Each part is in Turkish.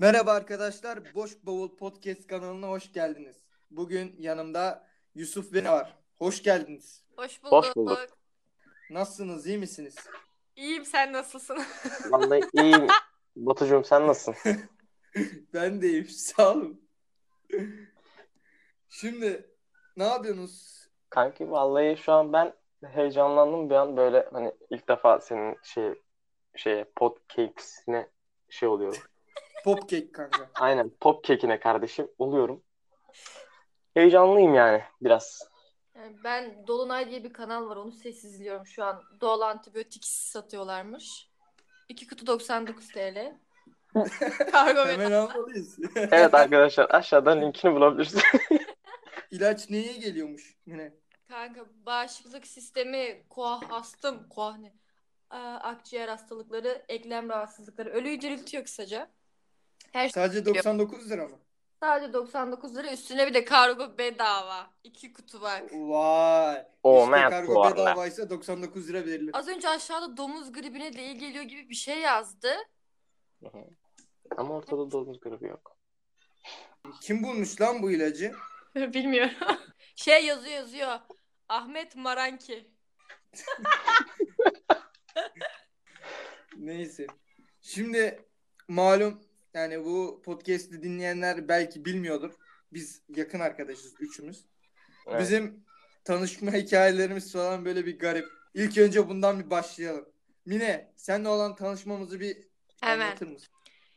Merhaba arkadaşlar, Boş Bavul Podcast kanalına hoş geldiniz. Bugün yanımda Yusuf ve var. Hoş geldiniz. Hoş bulduk. Hoş bulduk. Nasılsınız, iyi misiniz? İyiyim sen nasılsın? Vallahi iyiyim. Batucuğum sen nasılsın? ben de iyiyim, sağ olun. Şimdi ne yapıyorsunuz? Kanki vallahi şu an ben heyecanlandım bir an böyle hani ilk defa senin şey şey podcakes'ine şey oluyorum. Popcake kanka. Aynen pop kekine kardeşim oluyorum. Heyecanlıyım yani biraz. Yani ben Dolunay diye bir kanal var onu sessiz izliyorum şu an. Doğal antibiyotik satıyorlarmış. 2 kutu 99 TL. Kargo Hemen almalıyız. Evet arkadaşlar aşağıdan linkini bulabilirsiniz. İlaç neye geliyormuş yine? kanka bağışıklık sistemi, koah astım, koah ne? Aa, akciğer hastalıkları, eklem rahatsızlıkları, ölüyü diriltiyor kısaca. Her şey Sadece 99 lira mı? sadece 99 lira üstüne bir de kargo bedava. 2 kutu bak. Vay. O işte kargo bedavaysa 99 lira verilir. Az önce aşağıda domuz gribine de iyi geliyor gibi bir şey yazdı. Ama ortada domuz grubu yok. Kim bulmuş lan bu ilacı? Bilmiyorum. şey yazıyor yazıyor. Ahmet Maranki. Neyse. Şimdi malum yani bu podcast'i dinleyenler belki bilmiyordur. Biz yakın arkadaşız üçümüz. Evet. Bizim tanışma hikayelerimiz falan böyle bir garip. İlk önce bundan bir başlayalım. Mine, seninle olan tanışmamızı bir Hemen. anlatır mısın?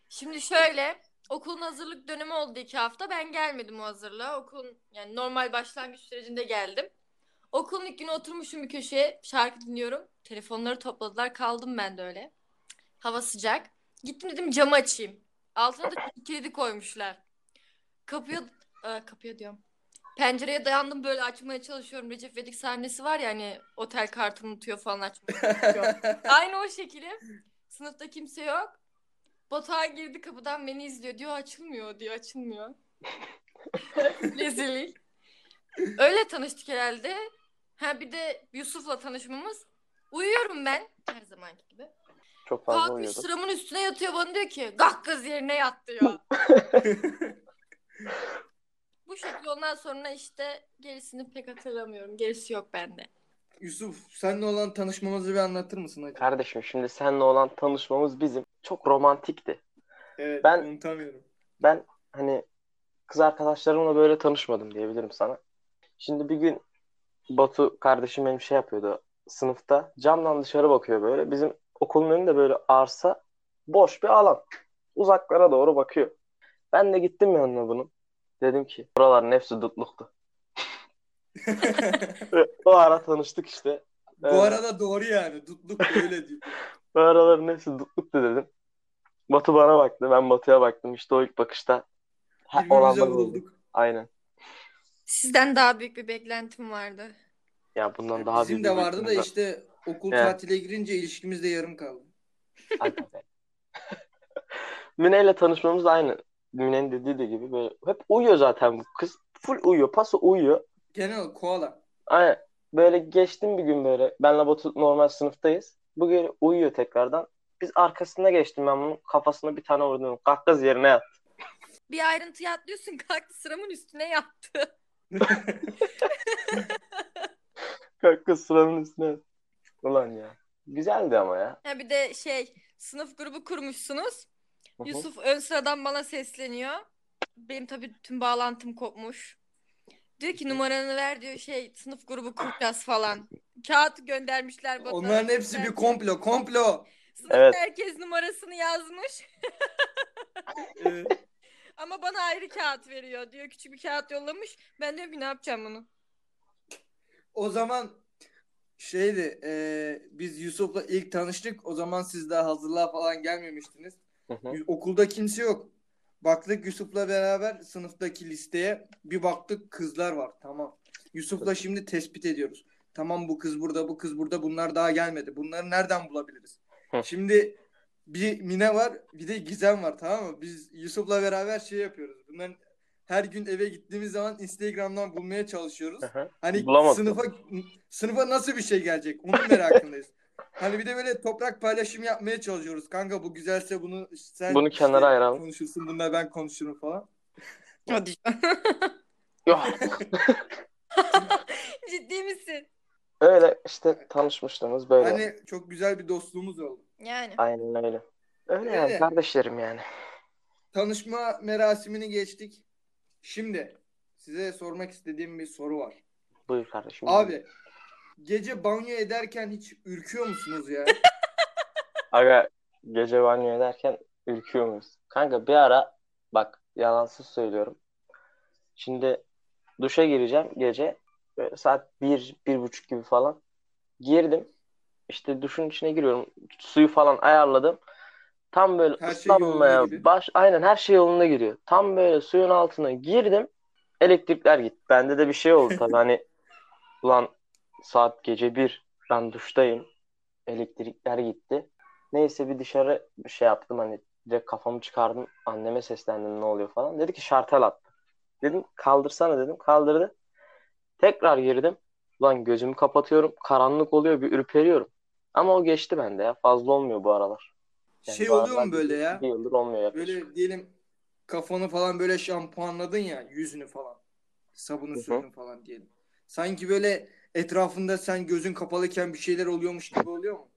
Şimdi şöyle okulun hazırlık dönemi oldu iki hafta. Ben gelmedim o hazırlığa. Okulun yani normal başlangıç sürecinde geldim. Okulun ilk günü oturmuşum bir köşeye şarkı dinliyorum. Telefonları topladılar kaldım ben de öyle. Hava sıcak. Gittim dedim camı açayım. Altına da kilidi koymuşlar. Kapıya e, kapıya diyorum. Pencereye dayandım böyle açmaya çalışıyorum. Recep İvedik sahnesi var ya hani otel kartını unutuyor falan açmaya çalışıyor. Aynı o şekilde. Sınıfta kimse yok. Batuhan girdi kapıdan beni izliyor. Diyor açılmıyor diyor açılmıyor. Rezillik. Öyle tanıştık herhalde. Ha bir de Yusuf'la tanışmamız. Uyuyorum ben her zamanki gibi. Çok fazla Kalkmış uyuyordum. sıramın üstüne yatıyor bana diyor ki kalk kız yerine yat diyor. Bu şekilde ondan sonra işte gerisini pek hatırlamıyorum. Gerisi yok bende. Yusuf, seninle olan tanışmamızı bir anlatır mısın hacı? Kardeşim şimdi seninle olan tanışmamız bizim çok romantikti. Evet, Ben- unutamıyorum. Ben hani kız arkadaşlarımla böyle tanışmadım diyebilirim sana. Şimdi bir gün Batu kardeşim benim şey yapıyordu sınıfta. Camdan dışarı bakıyor böyle. Bizim okulun önünde böyle arsa boş bir alan. Uzaklara doğru bakıyor. Ben de gittim yanına bunun. Dedim ki buraların hepsi dutluktu. o ara tanıştık işte. Bu Evet. arada doğru yani. Dutluk öyle diyor. Bu araların hepsi dutluktu dedim. Batu bana baktı. Ben Batu'ya baktım. İşte o ilk bakışta ha, oldu. vurulduk. Aynen. Sizden daha büyük bir beklentim vardı. Ya bundan daha Bizim büyük de bir vardı da işte okul Evet. tatile girince ilişkimiz de yarım kaldı. İle tanışmamız da aynı. Mine'nin dediği de gibi böyle hep uyuyor zaten bu kız. Full uyuyor. Paso uyuyor. Genel koala. Aynen. Böyle geçtim bir gün böyle. Benle Batu normal sınıftayız. Bu gün uyuyor tekrardan. Biz arkasına geçtim ben bunun kafasına bir tane vurdum. Kalk kız yerine yat. Bir ayrıntıya atlıyorsun kalktı sıramın üstüne yattı. Kalk kız sıranın üstüne yat. Ulan ya. Güzeldi ama ya. Ha bir de şey sınıf grubu kurmuşsunuz. Hı hı. Yusuf ön sıradan bana sesleniyor. Benim tabii tüm bağlantım kopmuş. Diyor ki numaranı ver diyor şey sınıf grubu kuracağız falan. Kağıt göndermişler bana. Onların hepsi bir komplo. Komplo. Sınıfta Evet. herkes numarasını yazmış. Ee, Ama bana ayrı kağıt veriyor. Diyor küçük bir kağıt yollamış. Ben diyorum ki ne yapacağım bunu? o zaman şeydi e, biz Yusuf'la ilk tanıştık. O zaman siz daha hazırlığa falan gelmemiştiniz. Hı hı. Okulda kimse yok. Baktık Yusuf'la beraber sınıftaki listeye bir baktık kızlar var. Tamam. Yusuf'la şimdi tespit ediyoruz. Tamam bu kız burada, bu kız burada. Bunlar daha gelmedi. Bunları nereden bulabiliriz? Hı. Şimdi bir Mine var, bir de Gizem var tamam mı? Biz Yusuf'la beraber şey yapıyoruz. Bunların her gün eve gittiğimiz zaman Instagram'dan bulmaya çalışıyoruz. Hı. Hani Bulamadık. sınıfa sınıfa nasıl bir şey gelecek? Onun merakındayız. Hani bir de böyle toprak paylaşımı yapmaya çalışıyoruz. Kanka bu güzelse bunu sen Bunu kenara ayıralım. konuşursun. Bununla ben konuşurum falan. Hadi. Yok. Ciddi misin? Öyle işte tanışmışlığımız böyle. Hani çok güzel bir dostluğumuz oldu. Yani. Aynen öyle. Öyle yani Öyle. kardeşlerim yani. Tanışma merasimini geçtik. Şimdi size sormak istediğim bir soru var. Buyur kardeşim. Abi gece banyo ederken hiç ürküyor musunuz ya? Aga gece banyo ederken ürküyor muyuz? Kanka bir ara bak yalansız söylüyorum. Şimdi duşa gireceğim gece. Böyle saat bir, bir buçuk gibi falan. Girdim. İşte duşun içine giriyorum. Suyu falan ayarladım. Tam böyle Her şey ıslanmaya gibi. baş aynen her şey yolunda giriyor. Tam böyle suyun altına girdim. Elektrikler gitti. Bende de bir şey oldu tabii hani ulan saat gece bir ben duştayım. Elektrikler gitti. Neyse bir dışarı bir şey yaptım hani direkt kafamı çıkardım. Anneme seslendim ne oluyor falan. Dedi ki şartel attı. Dedim kaldırsana dedim. Kaldırdı. Tekrar girdim. Ulan gözümü kapatıyorum. Karanlık oluyor bir ürperiyorum. Ama o geçti bende ya. Fazla olmuyor bu aralar. Yani şey oluyor mu böyle ya? Bir yıldır olmuyor yaklaşık. Böyle diyelim kafanı falan böyle şampuanladın ya yüzünü falan. Sabunu sürdün falan diyelim. Sanki böyle etrafında sen gözün kapalıyken bir şeyler oluyormuş gibi oluyor mu?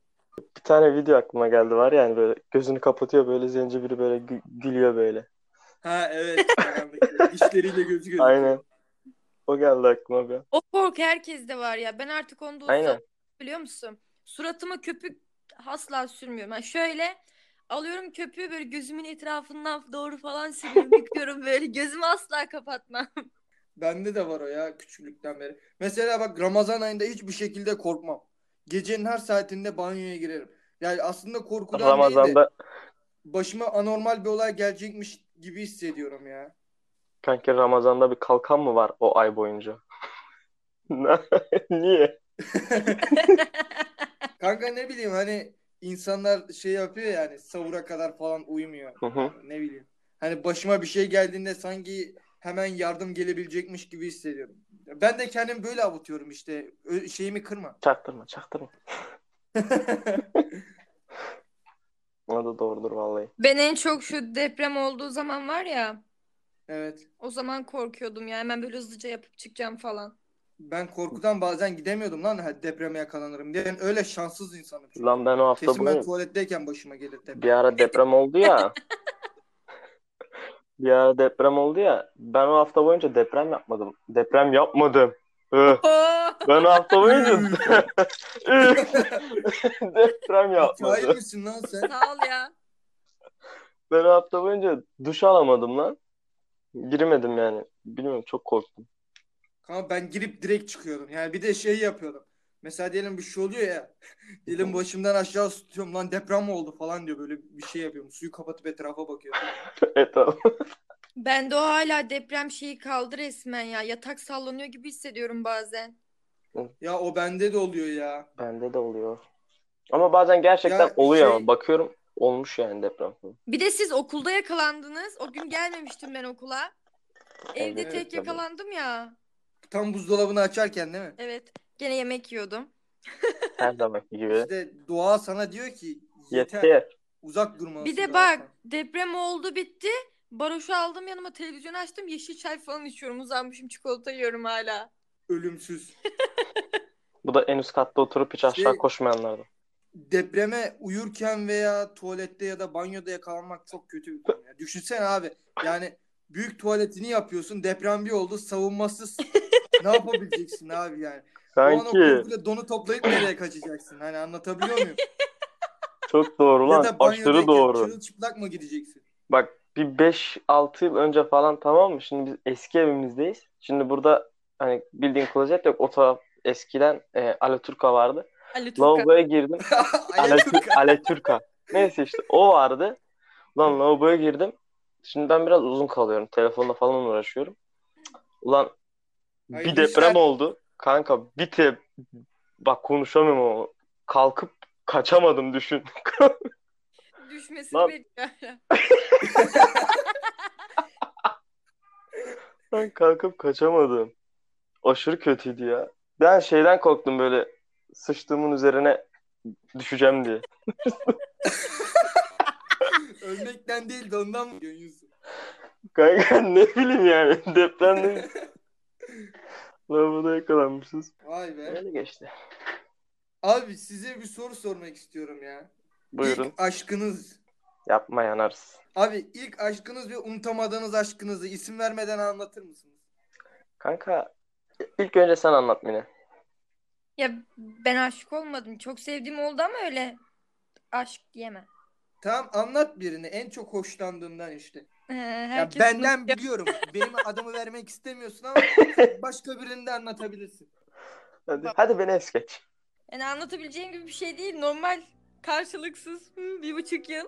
Bir tane video aklıma geldi var yani böyle gözünü kapatıyor böyle zencefili böyle gü- gülüyor böyle. Ha evet. karanlık. Dişleriyle gözü gözüküyor. Aynen. O geldi aklıma bir. O korku herkeste var ya. Ben artık onda Aynen. ustayım biliyor musun? Suratıma köpük asla sürmüyorum. Ben şöyle alıyorum köpüğü böyle gözümün etrafından doğru falan sürüyorum. Yıkıyorum böyle. Gözümü asla kapatmam. Bende de var o ya küçüklükten beri. Mesela bak Ramazan ayında hiçbir şekilde korkmam. Gecenin her saatinde banyoya girerim. Yani aslında korkudan değil de Ramazan'da başıma anormal bir olay gelecekmiş gibi hissediyorum ya. kanki Ramazan'da bir kalkan mı var o ay boyunca? Niye? Kanka ne bileyim hani insanlar şey yapıyor yani sahura kadar falan uyumuyor. Hı. Ne bileyim. Hani başıma bir şey geldiğinde sanki hemen yardım gelebilecekmiş gibi hissediyorum. Ben de kendim böyle avutuyorum işte. Ö- şeyimi kırma. Çaktırma çaktırma. O da doğrudur vallahi. Ben en çok şu deprem olduğu zaman var ya evet. o zaman korkuyordum ya. Hemen böyle hızlıca yapıp çıkacağım falan. Ben korkudan bazen gidemiyordum lan ha, depreme yakalanırım diye. Ben öyle şanssız insanım. çünkü. Lan ben o hafta Kesin ben boyunca tuvaletteyken başıma gelir deprem. bir ara deprem oldu ya. Bir ara deprem oldu ya. Ben o hafta boyunca deprem yapmadım. Deprem yapmadım. Ben o hafta boyunca deprem yapmadım. misin lan sen? Sağ ol ya. Ben o hafta boyunca duş alamadım lan. Girmedim yani. Bilmiyorum çok korktum. Kanka ben girip direkt çıkıyordum. Yani bir de şey yapıyordum. Mesela diyelim bir şey oluyor ya. diyelim başımdan aşağı tutuyorum lan deprem mi oldu falan diyor. Böyle bir şey yapıyorum. Suyu kapatıp etrafa bakıyorum. evet tamam. Bende o hala deprem şeyi kaldı resmen ya. Yatak sallanıyor gibi hissediyorum bazen. Ya o bende de oluyor ya. Bende de oluyor. Ama bazen gerçekten Ya oluyor şey- ama bakıyorum olmuş yani deprem. Bir de siz okulda yakalandınız. O gün gelmemiştim ben okula. Evde Evet, tek tabii. yakalandım ya. Tam buzdolabını açarken değil mi? Evet. Gene yemek yiyordum. Her zamanki gibi. İşte doğa sana diyor ki yeter. Yeter. Uzak durmalısın. Bir de doğadan. bak deprem oldu bitti. Baroşu aldım yanıma televizyon açtım. Yeşil çay falan içiyorum. Uzanmışım çikolata yiyorum hala. Ölümsüz. Bu da en üst katta oturup hiç aşağı Şey- koşmayanlardan. Depreme uyurken veya tuvalette ya da banyoda yakalanmak çok kötü bir konu. Ya. Düşünsene abi. Yani büyük tuvaletini yapıyorsun. Deprem bir oldu. Savunmasız. ne yapabileceksin abi yani? O an o donu toplayıp nereye kaçacaksın? Hani anlatabiliyor muyum? çok doğru ya lan. da Aşırı doğru. çırılçıplak mı gideceksin? Bak bir 5-6 yıl önce falan tamam mı? Şimdi biz eski evimizdeyiz. Şimdi burada hani bildiğin klozet yok. O taraf eskiden e, Alaturka vardı. Ali Turka. Lavaboya girdim. Alaturka. Alaturka. Neyse işte o vardı. Ulan lavaboya girdim. Şimdi ben biraz uzun kalıyorum. Telefonla falan uğraşıyorum. Ulan bir Hayırlı deprem işler. oldu. Kanka bir te bak konuşamıyorum ama kalkıp kaçamadım düşün. Düşmesini Lan. bekliyor. Ben kalkıp kaçamadım. Aşırı kötüydü ya. Ben şeyden korktum böyle sıçtığımın üzerine düşeceğim diye. Ölmekten değil de ondan mı? Kanka ne bileyim yani depremde lavada yakalanmışız. Vay be. Öyle geçti. Abi size bir soru sormak istiyorum ya. Buyurun. İlk aşkınız. Yapma yanarız. Abi ilk aşkınız ve unutamadığınız aşkınızı isim vermeden anlatır mısınız? Kanka ilk önce sen anlat Mine. Ya ben aşık olmadım. Çok sevdiğim oldu ama öyle aşk diyemem. Tamam anlat birini en çok hoşlandığından işte. Ee, Ya benden unutuyor. biliyorum. Benim adımı vermek istemiyorsun ama başka birini de anlatabilirsin. Hadi, hadi beni es geç. Yani anlatabileceğim gibi bir şey değil. Normal karşılıksız hı, bir buçuk yıl.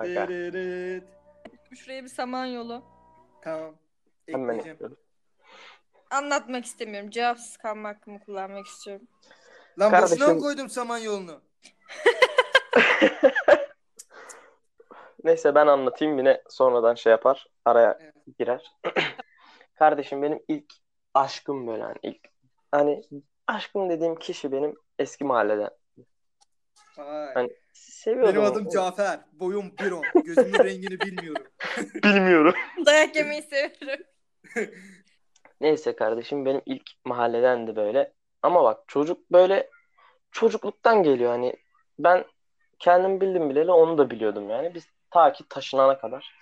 Dırırıt. Şuraya bir samanyolu. Tamam. hemen yapıyorum. Anlatmak istemiyorum. Cevapsız kalma hakkımı kullanmak istiyorum. Lan Kardeşim- boşuna mı koydum Samanyolu'nu? Neyse ben anlatayım yine sonradan şey yapar. Araya Evet. girer. Kardeşim benim ilk aşkım böyle hani ilk hani aşkım dediğim kişi benim eski mahalleden. Vay. Hani seviyordum. Benim adım Cafer. Boyum 1.10. Gözümün rengini bilmiyorum. Bilmiyorum. Dayak yemeyi seviyorum. Neyse kardeşim benim ilk mahalledendi böyle. Ama bak çocuk böyle çocukluktan geliyor hani ben kendim bildim bileli onu da biliyordum yani. Biz ta ki taşınana kadar.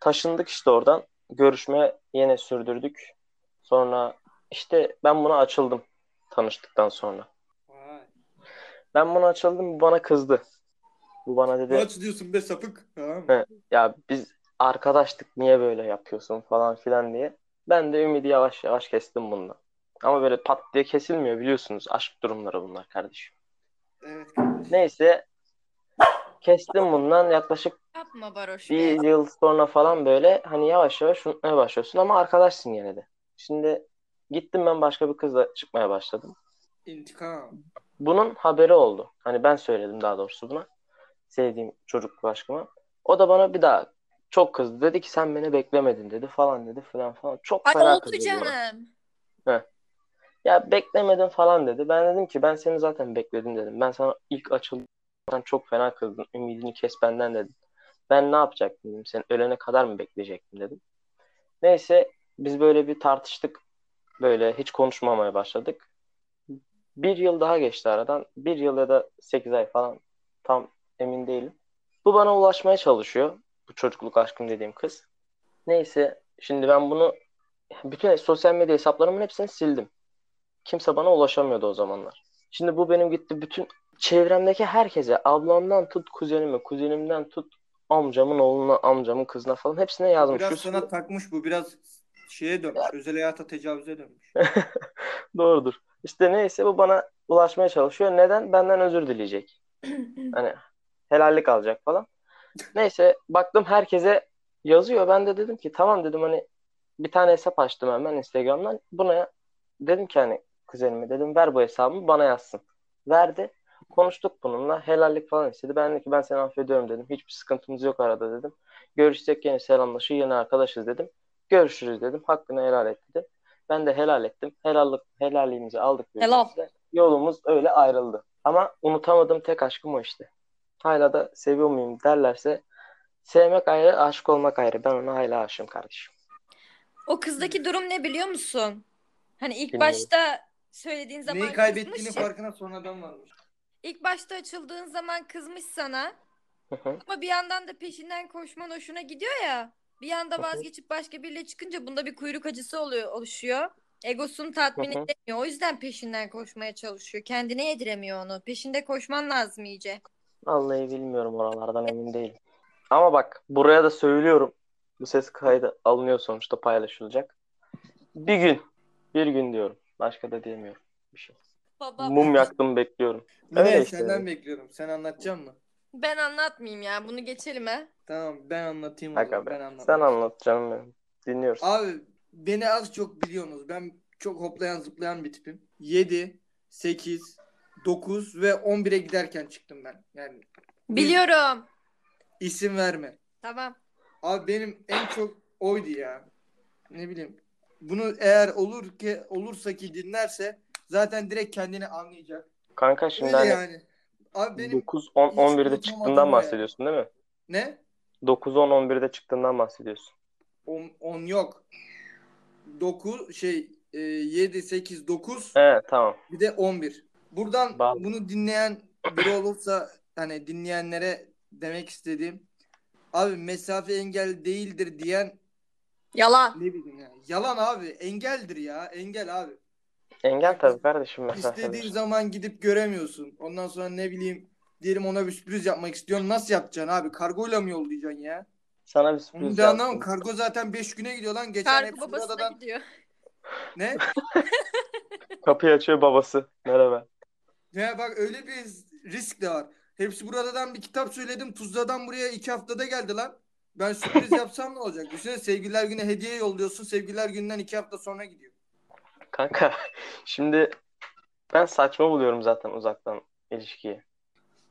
Taşındık işte oradan. Görüşme yine sürdürdük. Sonra işte ben buna açıldım tanıştıktan sonra. Vay. Ben buna açıldım bu bana kızdı. Bu bana dedi Kaç diyorsun be sapık? Ya biz arkadaştık niye böyle yapıyorsun falan filan diye. Ben de ümidi yavaş yavaş kestim bundan. Ama böyle pat diye kesilmiyor biliyorsunuz. Aşk durumları bunlar kardeşim. Evet kardeşim. Neyse kestim bundan yaklaşık Yapma Baroş be. bir yıl sonra falan böyle hani yavaş yavaş unutmaya başlıyorsun ama arkadaşsın yine de. Şimdi gittim ben başka bir kızla çıkmaya başladım. İntikam. Bunun haberi oldu. Hani ben söyledim daha doğrusu buna. Sevdiğim çocukluk aşkıma. O da bana bir daha çok kızdı. Dedi ki sen beni beklemedin dedi falan dedi falan falan. Çok Ay fena oldu kızdı bana. canım. Ya beklemedin falan dedi. Ben dedim ki ben seni zaten bekledim dedim. Ben sana ilk açıldım. Sen çok fena kızdın. Ümidini kes benden dedim. Ben ne yapacaktım dedim. Sen ölene kadar mı bekleyecektim dedim. Neyse biz böyle bir tartıştık. Böyle hiç konuşmamaya başladık. Bir yıl daha geçti aradan. Bir yıl ya da sekiz ay falan. Tam emin değilim. Bu bana ulaşmaya çalışıyor. Bu çocukluk aşkım dediğim kız. Neyse şimdi ben bunu bütün sosyal medya hesaplarımın hepsini sildim. Kimse bana ulaşamıyordu o zamanlar. Şimdi bu benim gitti bütün çevremdeki herkese ablamdan tut kuzenime, kuzenimden tut amcamın oğluna, amcamın kızına falan hepsine yazmış. Biraz Şu- sana takmış bu. Biraz şeye dönmüş. Özel hayata tecavüze dönmüş. Doğrudur. İşte neyse bu bana ulaşmaya çalışıyor. Neden? Benden özür dileyecek. Hani helallik alacak falan. Neyse baktım herkese yazıyor. Ben de dedim ki tamam dedim hani bir tane hesap açtım hemen Instagram'dan. Buna dedim ki hani kuzenime dedim ver bu hesabımı bana yazsın. Verdi. Konuştuk bununla. Helallik falan istedi. Ben dedim ki ben seni affediyorum dedim. Hiçbir sıkıntımız yok arada dedim. Görüşsek yine selamlaşır yine arkadaşız dedim. Görüşürüz dedim. Hakkını helal et dedim. Ben de helal ettim. Helallik, helalliğimizi aldık. Helal. Yolumuz öyle ayrıldı. Ama unutamadığım tek aşkım o işte. Hala da seviyor muyum derlerse sevmek ayrı, aşık olmak ayrı. Ben ona hala aşığım kardeşim. O kızdaki durum ne biliyor musun? Hani ilk Bilmiyorum. başta söylediğin zaman Neyi kaybettiğini kızmış ya. farkına sonradan varmış. İlk başta açıldığın zaman kızmış sana. Ama bir yandan da peşinden koşman hoşuna gidiyor ya. Bir Hı anda hı. vazgeçip başka biriyle çıkınca bunda bir kuyruk acısı oluyor, oluşuyor. Egosunu tatmin edemiyor. O yüzden peşinden koşmaya çalışıyor. Kendine yediremiyor onu. Peşinde koşman lazım iyice. Vallahi bilmiyorum oralardan emin değilim. Ama bak buraya da söylüyorum. Bu ses kaydı alınıyor sonuçta paylaşılacak. Bir gün. Bir gün diyorum. Başka da diyemiyorum. Bir şey. Baba Mum yaktım bekliyorum. Öyle işte. senden bekliyorum. Sen anlatacak mısın? ben anlatmayayım ya. Bunu geçelim ha. Tamam ben anlatayım o Aga zaman. be. Ben anlatayım. Sen anlat canım benim. Dinliyoruz. Abi beni az çok biliyorsunuz. Ben çok hoplayan zıplayan bir tipim. 7, 8, 9 ve 11'e giderken çıktım ben. Yani Biliyorum. isim verme. Tamam. Abi benim en çok oydu ya. Ne bileyim. Bunu eğer olur ki olursa ki dinlerse zaten direkt kendini anlayacak. Kanka şimdi Öyle hani yani. Abi benim 9, 10, hiç 11'de unutamadığım çıktığından ya. bahsediyorsun değil mi? ne? 9, 10, 11'de çıktığından bahsediyorsun. 10, 10 yok. 9 şey e, 7 8 9 Evet tamam. bir de 11. Buradan Bağlı. bunu dinleyen biri olursa hani dinleyenlere demek istediğim abi mesafe engel değildir diyen Yalan. ne bileyim ya. Yalan abi. Engeldir ya. Engel abi. Engel tabii kardeşim İstediğin mesafede. zaman gidip göremiyorsun. Ondan sonra ne bileyim diyelim ona bir sürpriz yapmak istiyorsun. Nasıl yapacaksın abi? Kargoyla mı yollayacaksın ya? Sana bir Onu sürpriz da anlamam. Kargo zaten 5 güne gidiyor lan. Geçen Kargo hepsi babasına buradan gidiyor. ne? Kapıyı açıyor babası. Merhaba. Ya bak öyle bir risk de var. Hepsi buradan bir kitap söyledim. Tuzla'dan buraya iki haftada geldi lan. Ben sürpriz yapsam ne olacak? Düşünsene sevgililer günü hediye yolluyorsun. Sevgililer gününden iki hafta sonra gidiyor. Kanka şimdi ben saçma buluyorum zaten uzaktan ilişkiyi.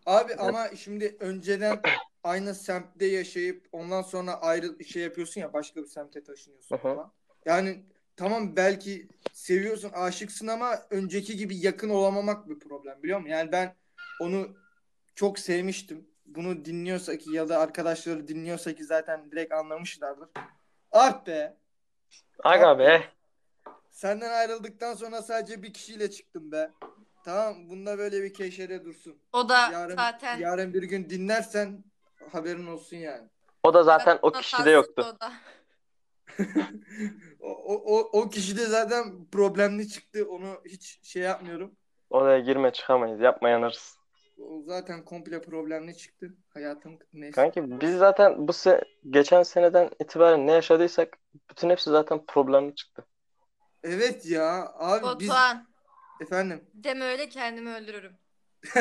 Abi ama şimdi önceden aynı semtte yaşayıp ondan sonra ayrı şey yapıyorsun ya başka bir semte taşınıyorsun Hı hı. falan. Yani tamam belki seviyorsun, aşıksın ama önceki gibi yakın olamamak bir problem biliyor musun? Yani ben onu çok sevmiştim. Bunu dinliyorsa ki ya da arkadaşları dinliyorsa ki zaten direkt anlamışlardır. Ah be. Aga be. Senden ayrıldıktan sonra sadece bir kişiyle çıktım be. Tamam bunda böyle bir keşere dursun. O da Yarın, zaten yarın bir gün dinlersen haberin olsun yani. O da zaten o kişide yoktu. o da. o, o, o, o kişi de zaten problemli çıktı. Onu hiç şey yapmıyorum. Oraya girme çıkamayız. Yapma yanarız. O zaten komple problemli çıktı. Hayatım neyse. Kanki biz zaten bu se geçen seneden itibaren ne yaşadıysak bütün hepsi zaten problemli çıktı. Evet ya abi biz Batuhan efendim. deme öyle kendimi öldürürüm.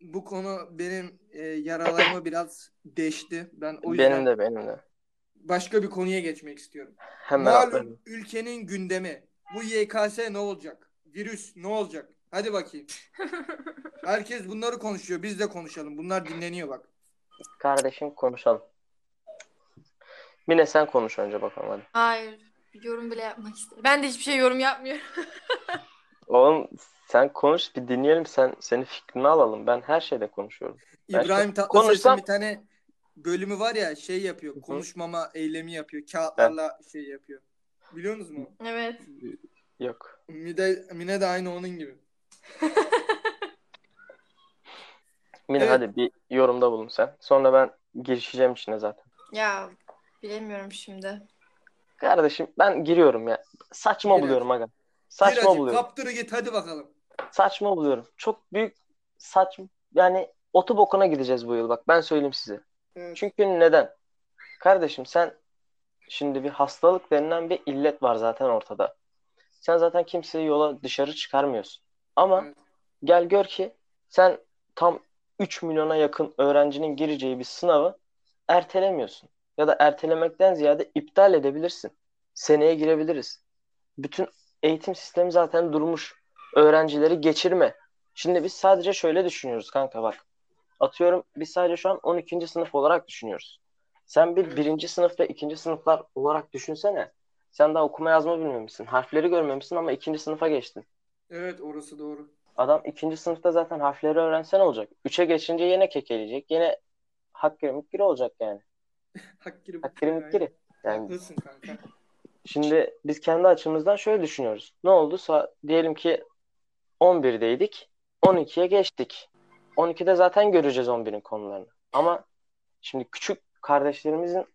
Bu konu benim e, yaralarımı biraz deşti. Ben o yüzden Benim de benim de. başka bir konuya geçmek istiyorum. Hemen Malum atladım. ülkenin gündemi. Bu YKS ne olacak? Virüs ne olacak? Hadi bakayım. Herkes bunları konuşuyor. Biz de konuşalım. Bunlar dinleniyor bak. Kardeşim konuşalım. Mine sen konuş önce bakalım hadi. Hayır. Yorum bile yapmak istedim. Ben de hiçbir şey yorum yapmıyorum. Oğlum sen konuş bir dinleyelim sen senin fikrini alalım. Ben her şeyde konuşuyorum. Ben İbrahim Tatlıses'in konuşsam- bir tane bölümü var ya şey yapıyor. Konuşmama eylemi yapıyor. Kağıtlarla şey yapıyor. Biliyorsunuz mu? Evet. Yok. Mine, Mine de aynı onun gibi. Mine Evet. hadi bir yorumda bulun sen. Sonra ben girişeceğim içine zaten. Ya bilemiyorum şimdi. Kardeşim ben giriyorum ya. Saçma Gir buluyorum aga. Saçma hacı, buluyorum. Kaptırı git hadi bakalım. Saçma buluyorum. Çok büyük saçma. Yani otobokuna gideceğiz bu yıl bak ben söyleyeyim size. Evet. Çünkü neden? Kardeşim sen şimdi bir hastalık denilen bir illet var zaten ortada. Sen zaten kimseyi yola dışarı çıkarmıyorsun. Ama Evet. gel gör ki sen tam 3 milyona yakın öğrencinin gireceği bir sınavı ertelemiyorsun. Ya da ertelemekten ziyade iptal edebilirsin. Seneye girebiliriz. Bütün eğitim sistemi zaten durmuş. Öğrencileri geçirme. Şimdi biz sadece şöyle düşünüyoruz kanka bak. Atıyorum biz sadece şu an 12. sınıf olarak düşünüyoruz. Sen bir birinci sınıf ve ikinci sınıflar olarak düşünsene. Sen daha okuma yazma bilmemişsin. Harfleri görmemişsin ama ikinci sınıfa geçtin. Evet orası doğru. Adam ikinci sınıfta zaten harfleri öğrensen olacak. Üçe geçince yine kekeleyecek. Yine hakkiri mikkiri olacak yani. Hakkiri Hakkiri mikkiri. Yani Haklısın kanka. şimdi biz kendi açımızdan şöyle düşünüyoruz. Ne oldu? Sa- diyelim ki 11'deydik. 12'ye geçtik. 12'de zaten göreceğiz 11'in konularını. Ama şimdi küçük kardeşlerimizin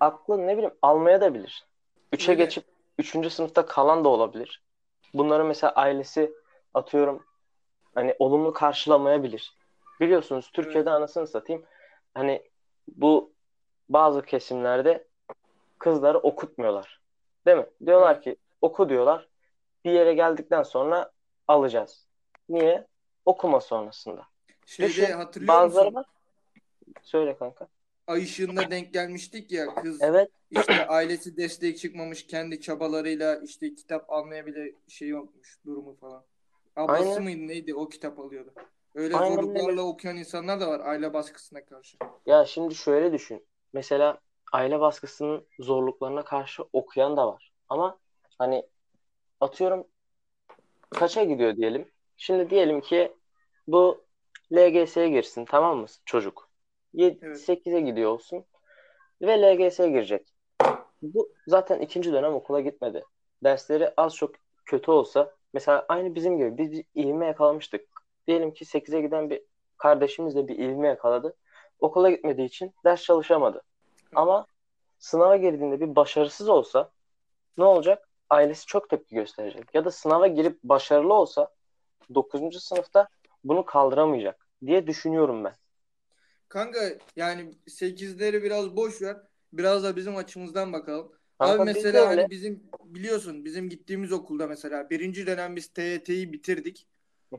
aklı ne bileyim almaya da bilir. 3'e Öyle. geçip 3. sınıfta kalan da olabilir. Bunları mesela ailesi atıyorum hani olumlu karşılamayabilir. Biliyorsunuz Türkiye'de anasını satayım hani bu bazı kesimlerde kızları okutmuyorlar. Değil mi? Diyorlar ki oku diyorlar. Bir yere geldikten sonra alacağız. Niye? Okuma sonrasında. Şeyde Düşün, hatırlıyor bazıları musun? var. Söyle kanka. Ay ışığında denk gelmiştik ya kız Evet. işte ailesi destek çıkmamış kendi çabalarıyla işte kitap almaya bile şey yokmuş durumu falan. Ablası Aynen. mıydı neydi o kitap alıyordu. Öyle Aynen zorluklarla öyle. okuyan insanlar da var aile baskısına karşı. Ya şimdi şöyle düşün. Mesela aile baskısının zorluklarına karşı okuyan da var. Ama hani atıyorum kaça gidiyor diyelim. Şimdi diyelim ki bu LGS'ye girsin tamam mı çocuk? Evet. 8'e gidiyor olsun ve LGS'ye girecek. Bu zaten ikinci dönem okula gitmedi. Dersleri az çok kötü olsa mesela aynı bizim gibi biz bir ilmi yakalamıştık. Diyelim ki 8'e giden bir kardeşimiz de bir ilmi yakaladı. Okula gitmediği için ders çalışamadı. Ama sınava girdiğinde bir başarısız olsa ne olacak? Ailesi çok tepki gösterecek. Ya da sınava girip başarılı olsa 9. sınıfta bunu kaldıramayacak diye düşünüyorum ben. Kanka yani 8'leri biraz boş ver. Biraz da bizim açımızdan bakalım. Kanka Abi mesela hani bizim biliyorsun bizim gittiğimiz okulda mesela birinci dönem biz TYT'yi bitirdik.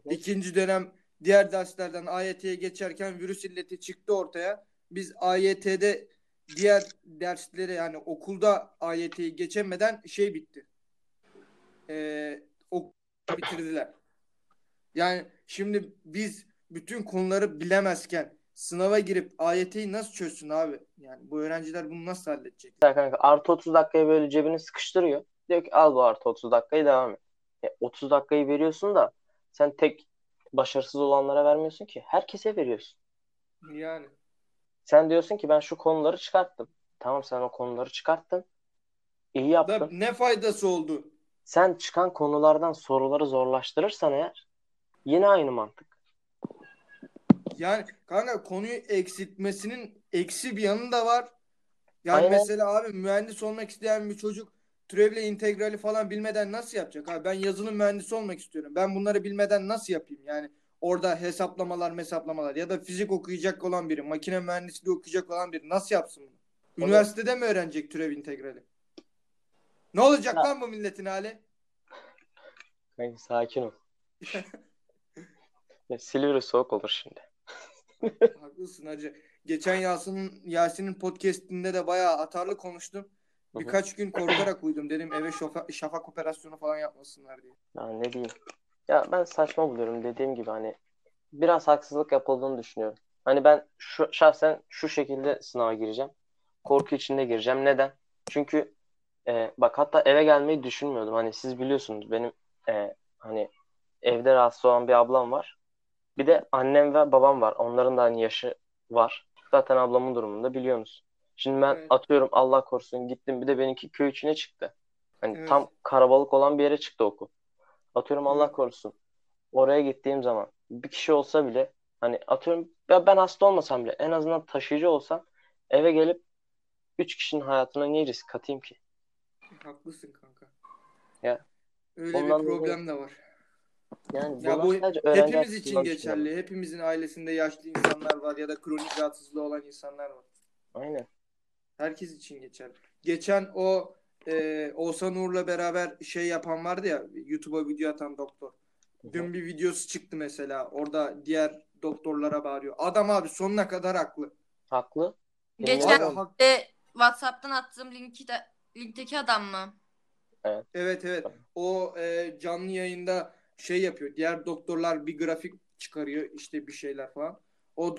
İkinci dönem diğer derslerden AYT'ye geçerken virüs illeti çıktı ortaya. Biz AYT'de diğer dersleri yani okulda AYT'yi geçemeden şey bitti. Ee, ok bitirdiler. Yani şimdi biz bütün konuları bilemezken sınava girip AYT'yi nasıl çözsün abi? Yani bu öğrenciler bunu nasıl halledecek? Kanka artı 30 dakikayı böyle cebine sıkıştırıyor. Diyor ki al bu artı 30 dakikayı devam et. E, 30 dakikayı veriyorsun da sen tek başarısız olanlara vermiyorsun ki. Herkese veriyorsun. Yani Sen diyorsun ki ben şu konuları çıkarttım. Tamam sen o konuları çıkarttın. İyi da yaptın. ne faydası oldu? Sen çıkan konulardan soruları zorlaştırırsan eğer yine aynı mantık. Yani kanka konuyu eksiltmesinin eksi bir yanı da var. Yani Aynen. mesela abi mühendis olmak isteyen bir çocuk türevle integrali falan bilmeden nasıl yapacak? Abi ben yazılım mühendisi olmak istiyorum. Ben bunları bilmeden nasıl yapayım? Yani orada hesaplamalar, hesaplamalar ya da fizik okuyacak olan biri, makine mühendisliği okuyacak olan biri nasıl yapsın bunu? Üniversitede mi öğrenecek türev integrali? Ne olacak Ya. lan bu milletin hali? Kanka sakin ol. Ya, Silivri soğuk olur şimdi. Haklısın hacı. Geçen Yasin'in Yasin'in podcast'inde de bayağı atarlı konuştum. Hı hı. Birkaç gün korkarak uyudum. Dedim eve şofa- şafak operasyonu falan yapmasınlar diye. Ya ne diyeyim. Ya ben saçma buluyorum dediğim gibi hani biraz haksızlık yapıldığını düşünüyorum. Hani ben şu, şahsen şu şekilde sınava gireceğim. Korku içinde gireceğim. Neden? Çünkü e, bak hatta eve gelmeyi düşünmüyordum. Hani siz biliyorsunuz benim e, hani evde rahatsız olan bir ablam var. Bir de annem ve babam var. Onların da hani yaşı var. Zaten ablamın durumunu da biliyorsunuz. Şimdi ben Evet. atıyorum Allah korusun gittim bir de benimki köy içine çıktı. Hani Evet. tam karabalık olan bir yere çıktı okul. Atıyorum Allah korusun. Oraya gittiğim zaman bir kişi olsa bile hani atıyorum ya ben hasta olmasam bile en azından taşıyıcı olsam eve gelip üç kişinin hayatına niye risk katayım ki? Haklısın kanka. Ya. Öyle Ondan bir problem de var. Yani Ya bu hepimiz için geçerli. Hepimizin ailesinde yaşlı insanlar var ya da kronik rahatsızlığı olan insanlar var. Aynen. Herkes için geçerli. Geçen o e, Oğuzhan Uğur'la beraber şey yapan vardı ya YouTube'a video atan doktor. Dün bir videosu çıktı mesela. Orada diğer doktorlara bağırıyor. Adam abi sonuna kadar haklı. Haklı. Geçen- Abi, Dinliyorum. hak- E, WhatsApp'tan attığım linki de, linkteki adam mı? evet evet. O e, canlı yayında şey yapıyor. Diğer doktorlar bir grafik çıkarıyor işte bir şeyler falan. O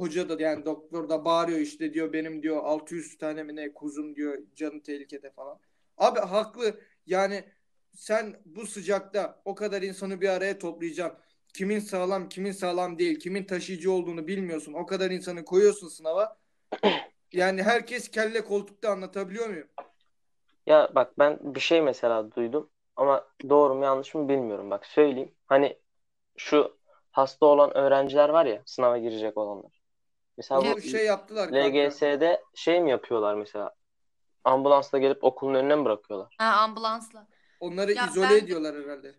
hoca da yani doktor da bağırıyor işte diyor benim diyor 600 tane mi ne kuzum diyor canı tehlikede falan. Abi haklı. Yani sen bu sıcakta o kadar insanı bir araya toplayacaksın. Kimin sağlam, kimin sağlam değil, kimin taşıyıcı olduğunu bilmiyorsun. O kadar insanı koyuyorsun sınava. Yani herkes kelle koltukta anlatabiliyor muyum? Ya bak ben bir şey mesela duydum ama doğru mu yanlış mı bilmiyorum. Bak söyleyeyim. Hani şu hasta olan öğrenciler var ya sınava girecek olanlar. Mesela Onu bu şey yaptılar kanka. LGS'de şey mi yapıyorlar mesela? Ambulansla gelip okulun önüne mi bırakıyorlar? Ha, ambulansla. Onları Ya izole ben- ediyorlar herhalde.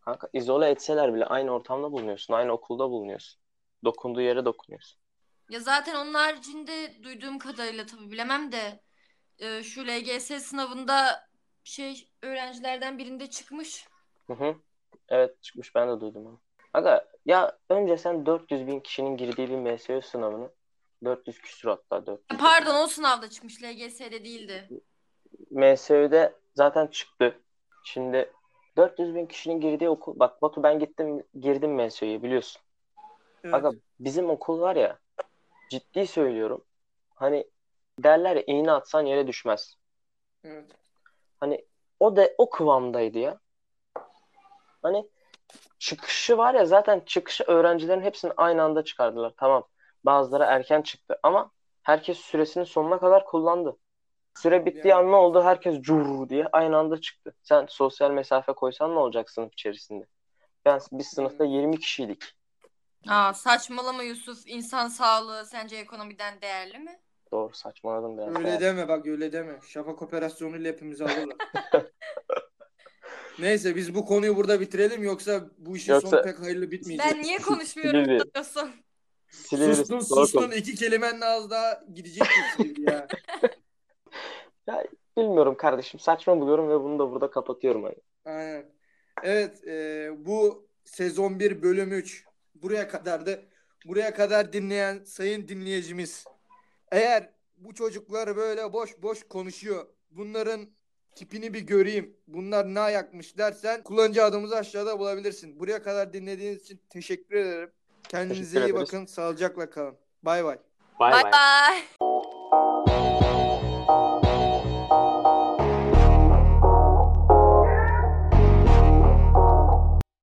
Kanka izole etseler bile aynı ortamda bulunuyorsun. Aynı okulda bulunuyorsun. Dokunduğu yere dokunuyorsun. Ya zaten onun haricinde duyduğum kadarıyla tabii bilemem de e, şu LGS sınavında şey öğrencilerden birinde çıkmış. Hı hı. Evet çıkmış ben de duydum onu. Aga ya önce sen 400 bin kişinin girdiği bir MSÖ sınavını 400 küsur hatta 400. Pardon o sınavda çıkmış LGS'de değildi. MSÖ'de zaten çıktı. Şimdi 400 bin kişinin girdiği okul. Bak Batu ben gittim girdim MSÖ'ye biliyorsun. Evet. Aga bizim okul var ya ciddi söylüyorum. Hani derler ya iğne atsan yere düşmez. evet. Hani o da o kıvamdaydı ya. Hani çıkışı var ya zaten çıkışı öğrencilerin hepsini aynı anda çıkardılar. Tamam. Bazıları erken çıktı ama herkes süresini sonuna kadar kullandı. Süre bittiği Yani- an ne oldu? Herkes cur diye aynı anda çıktı. Sen sosyal mesafe koysan ne olacak sınıf içerisinde? Ben biz sınıfta 20 kişiydik. Aa, saçmalama Yusuf. İnsan sağlığı sence ekonomiden değerli mi? Doğru saçmaladım biraz. Öyle deme bak öyle deme. Şafak operasyonuyla hepimizi alırlar. Neyse biz bu konuyu burada bitirelim yoksa bu işin Yoksa- sonu pek hayırlı bitmeyecek. Ben niye konuşmuyorum sanıyorsun? Silivri Sustun sustun iki kelimenle az daha gidecek ya. Ya, bilmiyorum kardeşim saçma buluyorum ve bunu da burada kapatıyorum hani. Aynen. Evet e, bu sezon 1 bölüm 3 buraya kadardı. Buraya kadar dinleyen sayın dinleyicimiz eğer bu çocuklar böyle boş boş konuşuyor bunların tipini bir göreyim bunlar ne ayakmış dersen kullanıcı adımızı aşağıda bulabilirsin. Buraya kadar dinlediğiniz için teşekkür ederim. Kendinize Teşekkür iyi ederiz. bakın. Sağlıcakla kalın. Bay bay. Bay Bay bay. bay.